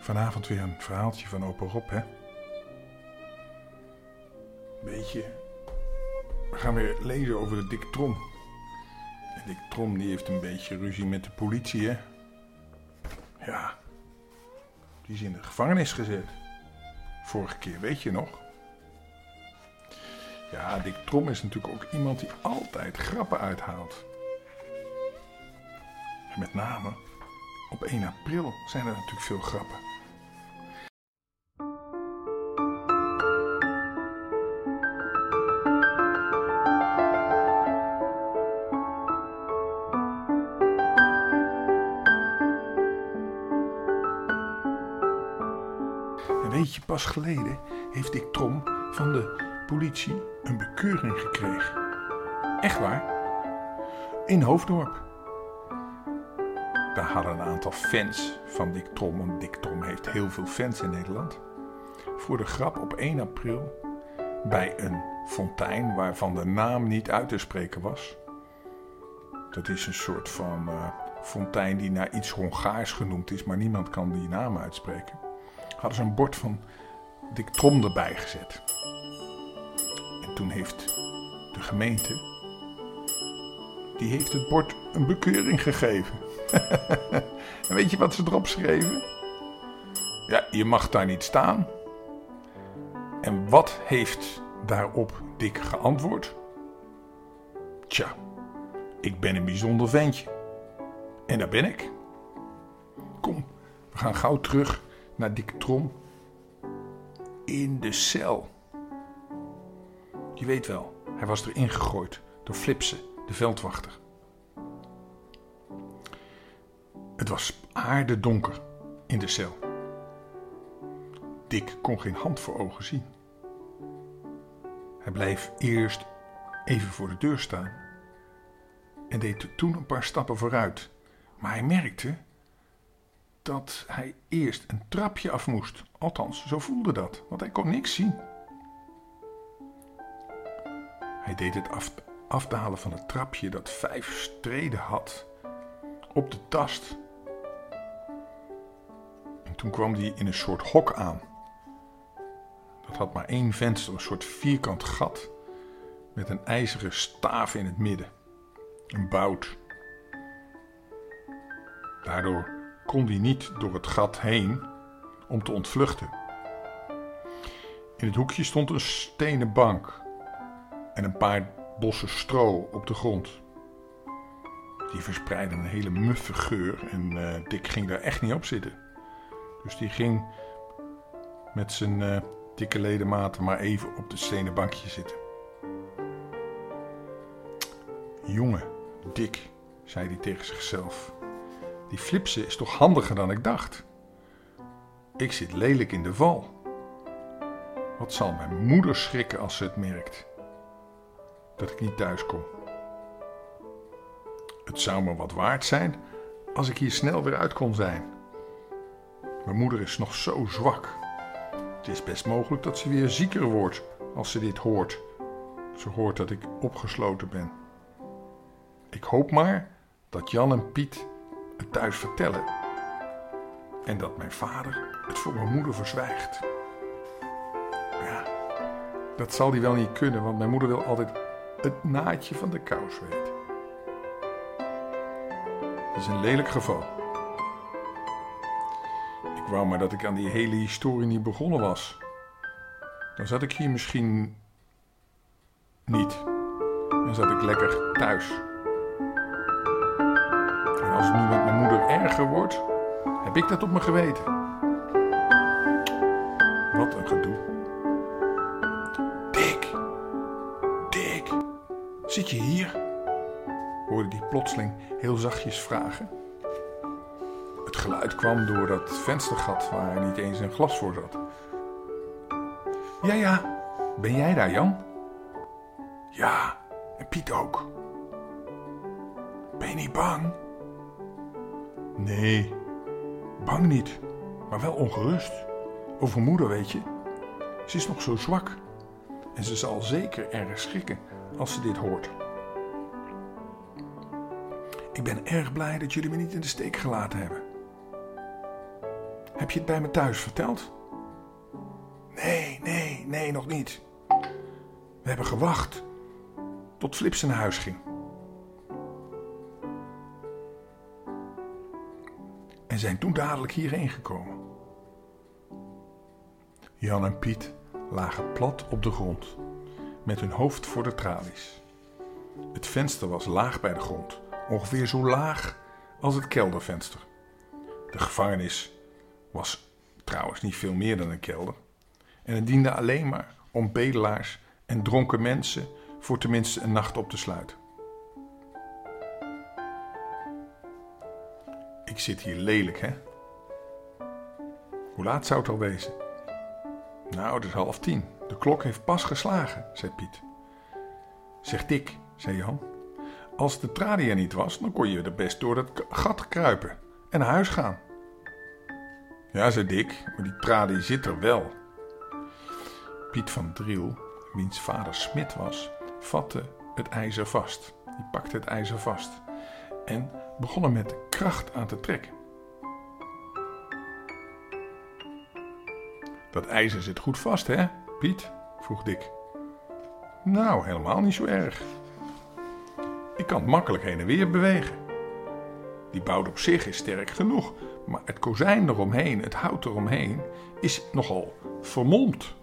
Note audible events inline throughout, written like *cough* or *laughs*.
Vanavond weer een verhaaltje van opa Rob, hè? Weet je, we gaan weer lezen over de Dick Trom. En Dick Trom die heeft een beetje ruzie met de politie, hè? Ja, die is in de gevangenis gezet. Vorige keer, weet je nog? Ja, Dick Trom is natuurlijk ook iemand die altijd grappen uithaalt. En met name op 1 april zijn er natuurlijk veel grappen. En weet je, pas geleden heeft Dick Trom van de politie een bekeuring gekregen. Echt waar? In Hoofddorp. Daar hadden een aantal fans van Dick Trom, want Dick Trom heeft heel veel fans in Nederland. Voor de grap op 1 april bij een fontein waarvan de naam niet uit te spreken was. Dat is een soort van uh, fontein die naar iets Hongaars genoemd is, maar niemand kan die naam uitspreken. Hadden ze een bord van Dick Trom erbij gezet. En toen heeft de gemeente, die heeft het bord een bekeuring gegeven. *laughs* en weet je wat ze erop schreven? Ja, je mag daar niet staan. En wat heeft daarop Dick geantwoord? Tja, ik ben een bijzonder ventje. En daar ben ik. Kom, we gaan gauw terug naar Dick Trom in de cel. Je weet wel, hij was erin gegooid door Flipsen, de veldwachter. Het was aardedonker in de cel. Dick kon geen hand voor ogen zien. Hij bleef eerst even voor de deur staan en deed toen een paar stappen vooruit. Maar hij merkte dat hij eerst een trapje af moest. Althans, zo voelde dat, want hij kon niks zien. Hij deed het af, afdalen van het trapje dat vijf streden had op de tast. En toen kwam hij in een soort hok aan. Dat had maar één venster, een soort vierkant gat met een ijzeren staaf in het midden. Een bout. Daardoor kon hij niet door het gat heen om te ontvluchten. In het hoekje stond een stenen bank en een paar bossen stro op de grond. Die verspreidden een hele muffe geur en uh, Dick ging daar echt niet op zitten. Dus die ging met zijn uh, dikke ledematen maar even op het stenen bankje zitten. Jongen, Dick, zei hij tegen zichzelf. Die flipsen is toch handiger dan ik dacht. Ik zit lelijk in de val. Wat zal mijn moeder schrikken als ze het merkt dat ik niet thuis kom? Het zou me wat waard zijn als ik hier snel weer uit kon zijn. Mijn moeder is nog zo zwak. Het is best mogelijk dat ze weer zieker wordt als ze dit hoort. Ze hoort dat ik opgesloten ben. Ik hoop maar dat Jan en Piet het thuis vertellen. En dat mijn vader het voor mijn moeder verzwijgt. Ja, dat zal hij wel niet kunnen, want mijn moeder wil altijd het naadje van de kous weten. Dat is een lelijk geval. Ik maar dat ik aan die hele historie niet begonnen was. Dan zat ik hier misschien niet. Dan zat ik lekker thuis. En als het nu met mijn moeder erger wordt, heb ik dat op me geweten. Wat een gedoe. Dick, Dick, zit je hier? hoorde die plotseling heel zachtjes vragen. Geluid kwam door dat venstergat waar niet eens een glas voor zat. Ja, ja, ben jij daar, Jan? Ja, en Piet ook. Ben je niet bang? Nee, bang niet, maar wel ongerust. Over moeder, weet je. Ze is nog zo zwak. En ze zal zeker erg schrikken als ze dit hoort. Ik ben erg blij dat jullie me niet in de steek gelaten hebben. Heb je het bij me thuis verteld? Nee, nee, nee, nog niet. We hebben gewacht tot Flips naar huis ging. En zijn toen dadelijk hierheen gekomen. Jan en Piet lagen plat op de grond, met hun hoofd voor de tralies. Het venster was laag bij de grond, ongeveer zo laag als het keldervenster. De gevangenis was trouwens niet veel meer dan een kelder. En het diende alleen maar om bedelaars en dronken mensen voor tenminste een nacht op te sluiten. Ik zit hier lelijk, hè? Hoe laat zou het al wezen? Nou, het is half tien. De klok heeft pas geslagen, zei Piet. Zeg Dick, zei Jan. Als de trali er niet was, dan kon je er best door dat gat kruipen en naar huis gaan. Ja, zei Dick, maar die trali zit er wel. Piet van Driel, wiens vader smid was, vatte het ijzer vast. Die pakte het ijzer vast en begon er met kracht aan te trekken. Dat ijzer zit goed vast, hè, Piet? vroeg Dick. Nou, helemaal niet zo erg. Ik kan het makkelijk heen en weer bewegen. Die bout op zich is sterk genoeg, maar het kozijn eromheen, het hout eromheen, is nogal vermomd.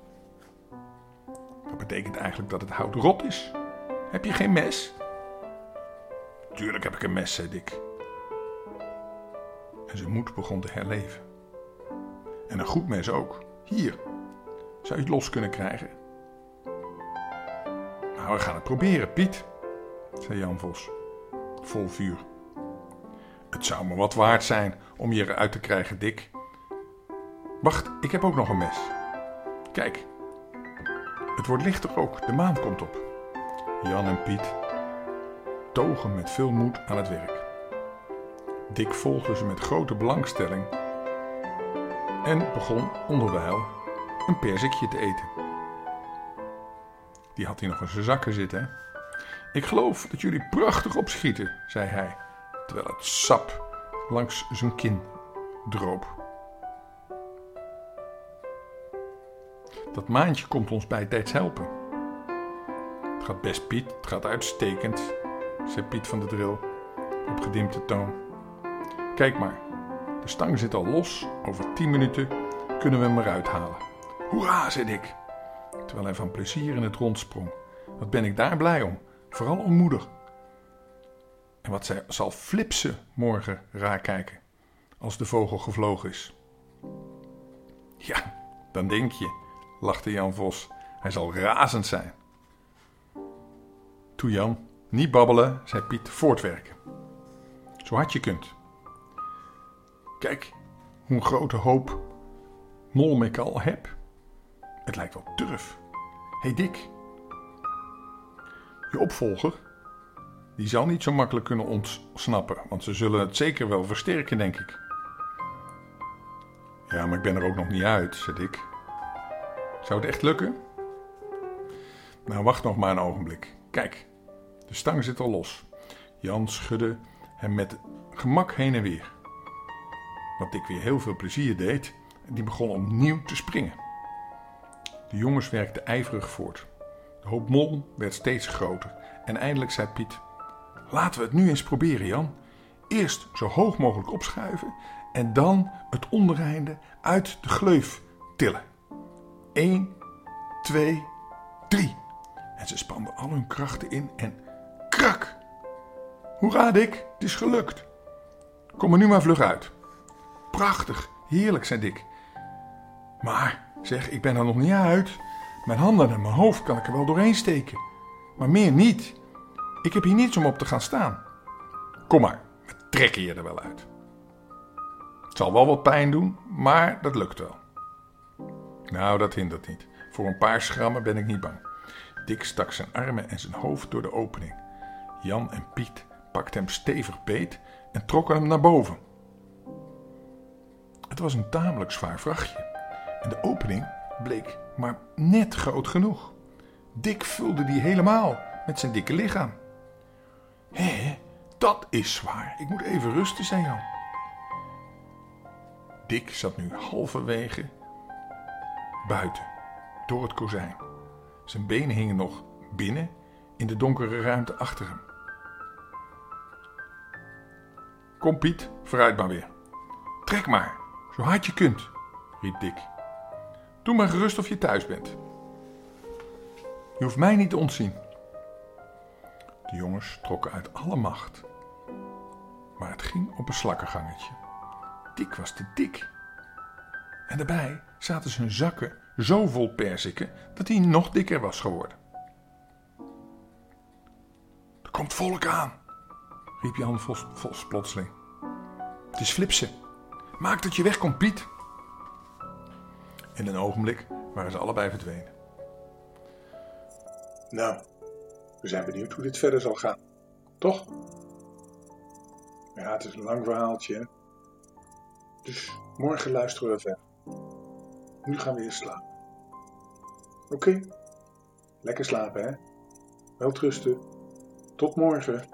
Dat betekent eigenlijk dat het hout rot is. Heb je geen mes? Tuurlijk heb ik een mes, zei Dick. En zijn moed begon te herleven. En een goed mes ook. Hier. Zou je het los kunnen krijgen? Nou, we gaan het proberen, Piet, zei Jan Vos, vol vuur. Het zou me wat waard zijn om je eruit te krijgen, Dick. Wacht, ik heb ook nog een mes. Kijk, het wordt lichter ook, de maan komt op. Jan en Piet togen met veel moed aan het werk. Dick volgde ze met grote belangstelling en begon onderwijl een perzikje te eten. Die had hij nog in zijn zakken zitten. Ik geloof dat jullie prachtig opschieten, zei hij, terwijl het sap langs zijn kin droop. Dat maandje komt ons bijtijds helpen. Het gaat best, Piet. Het gaat uitstekend, zei Piet van de Dril op gedimpte toon. Kijk maar, de stang zit al los. Over tien minuten kunnen we hem eruit halen. Hoera, zei ik, terwijl hij van plezier in het rond sprong. Wat ben ik daar blij om, vooral om moeder. En wat zij, zal Flipse morgen raar kijken als de vogel gevlogen is. Ja, dan denk je, lachte Jan Vos, hij zal razend zijn. Toe Jan, niet babbelen, zei Piet, voortwerken. Zo hard je kunt. Kijk, hoe een grote hoop molm ik al heb. Het lijkt wel turf. Hey Dick, je opvolger, die zal niet zo makkelijk kunnen ontsnappen, want ze zullen het zeker wel versterken, denk ik. Ja, maar ik ben er ook nog niet uit, zei Dick. Zou het echt lukken? Nou, wacht nog maar een ogenblik. Kijk, de stang zit al los. Jan schudde hem met gemak heen en weer. Wat ik weer heel veel plezier deed, die begon opnieuw te springen. De jongens werkten ijverig voort. De hoop mol werd steeds groter en eindelijk zei Piet: Laten we het nu eens proberen, Jan. Eerst zo hoog mogelijk opschuiven en dan het ondereinde uit de gleuf tillen. 1, 2, 3. En ze spanden al hun krachten in en krak! Hoera, Dick, het is gelukt. Kom er nu maar vlug uit. Prachtig, heerlijk, zei Dick. Maar, zeg, ik ben er nog niet uit. Mijn handen en mijn hoofd kan ik er wel doorheen steken. Maar meer niet. Ik heb hier niets om op te gaan staan. Kom maar, we trekken je er wel uit. Het zal wel wat pijn doen, maar dat lukt wel. Nou, dat hindert niet. Voor een paar schrammen ben ik niet bang. Dick stak zijn armen en zijn hoofd door de opening. Jan en Piet pakten hem stevig beet en trokken hem naar boven. Het was een tamelijk zwaar vrachtje en de opening bleek maar net groot genoeg. Dick vulde die helemaal met zijn dikke lichaam. Dat is zwaar. Ik moet even rusten, zei Jan. Dick zat nu halverwege buiten, door het kozijn. Zijn benen hingen nog binnen in de donkere ruimte achter hem. Kom Piet, vooruit maar weer. Trek maar, zo hard je kunt, riep Dick. Doe maar gerust of je thuis bent. Je hoeft mij niet te ontzien. De jongens trokken uit alle macht. Maar het ging op een slakkengangetje. Dick was te dik. En daarbij zaten zijn zakken zo vol perziken dat hij nog dikker was geworden. Er komt volk aan, riep Jan Vos, Vos plotseling. Het is Flipsen. Maak dat je wegkomt, Piet. In een ogenblik waren ze allebei verdwenen. Nou, we zijn benieuwd hoe dit verder zal gaan. Toch? Ja, het is een lang verhaaltje. Dus morgen luisteren we verder. Nu gaan we weer slapen. Oké? Lekker slapen, hè? Wel trusten. Tot morgen.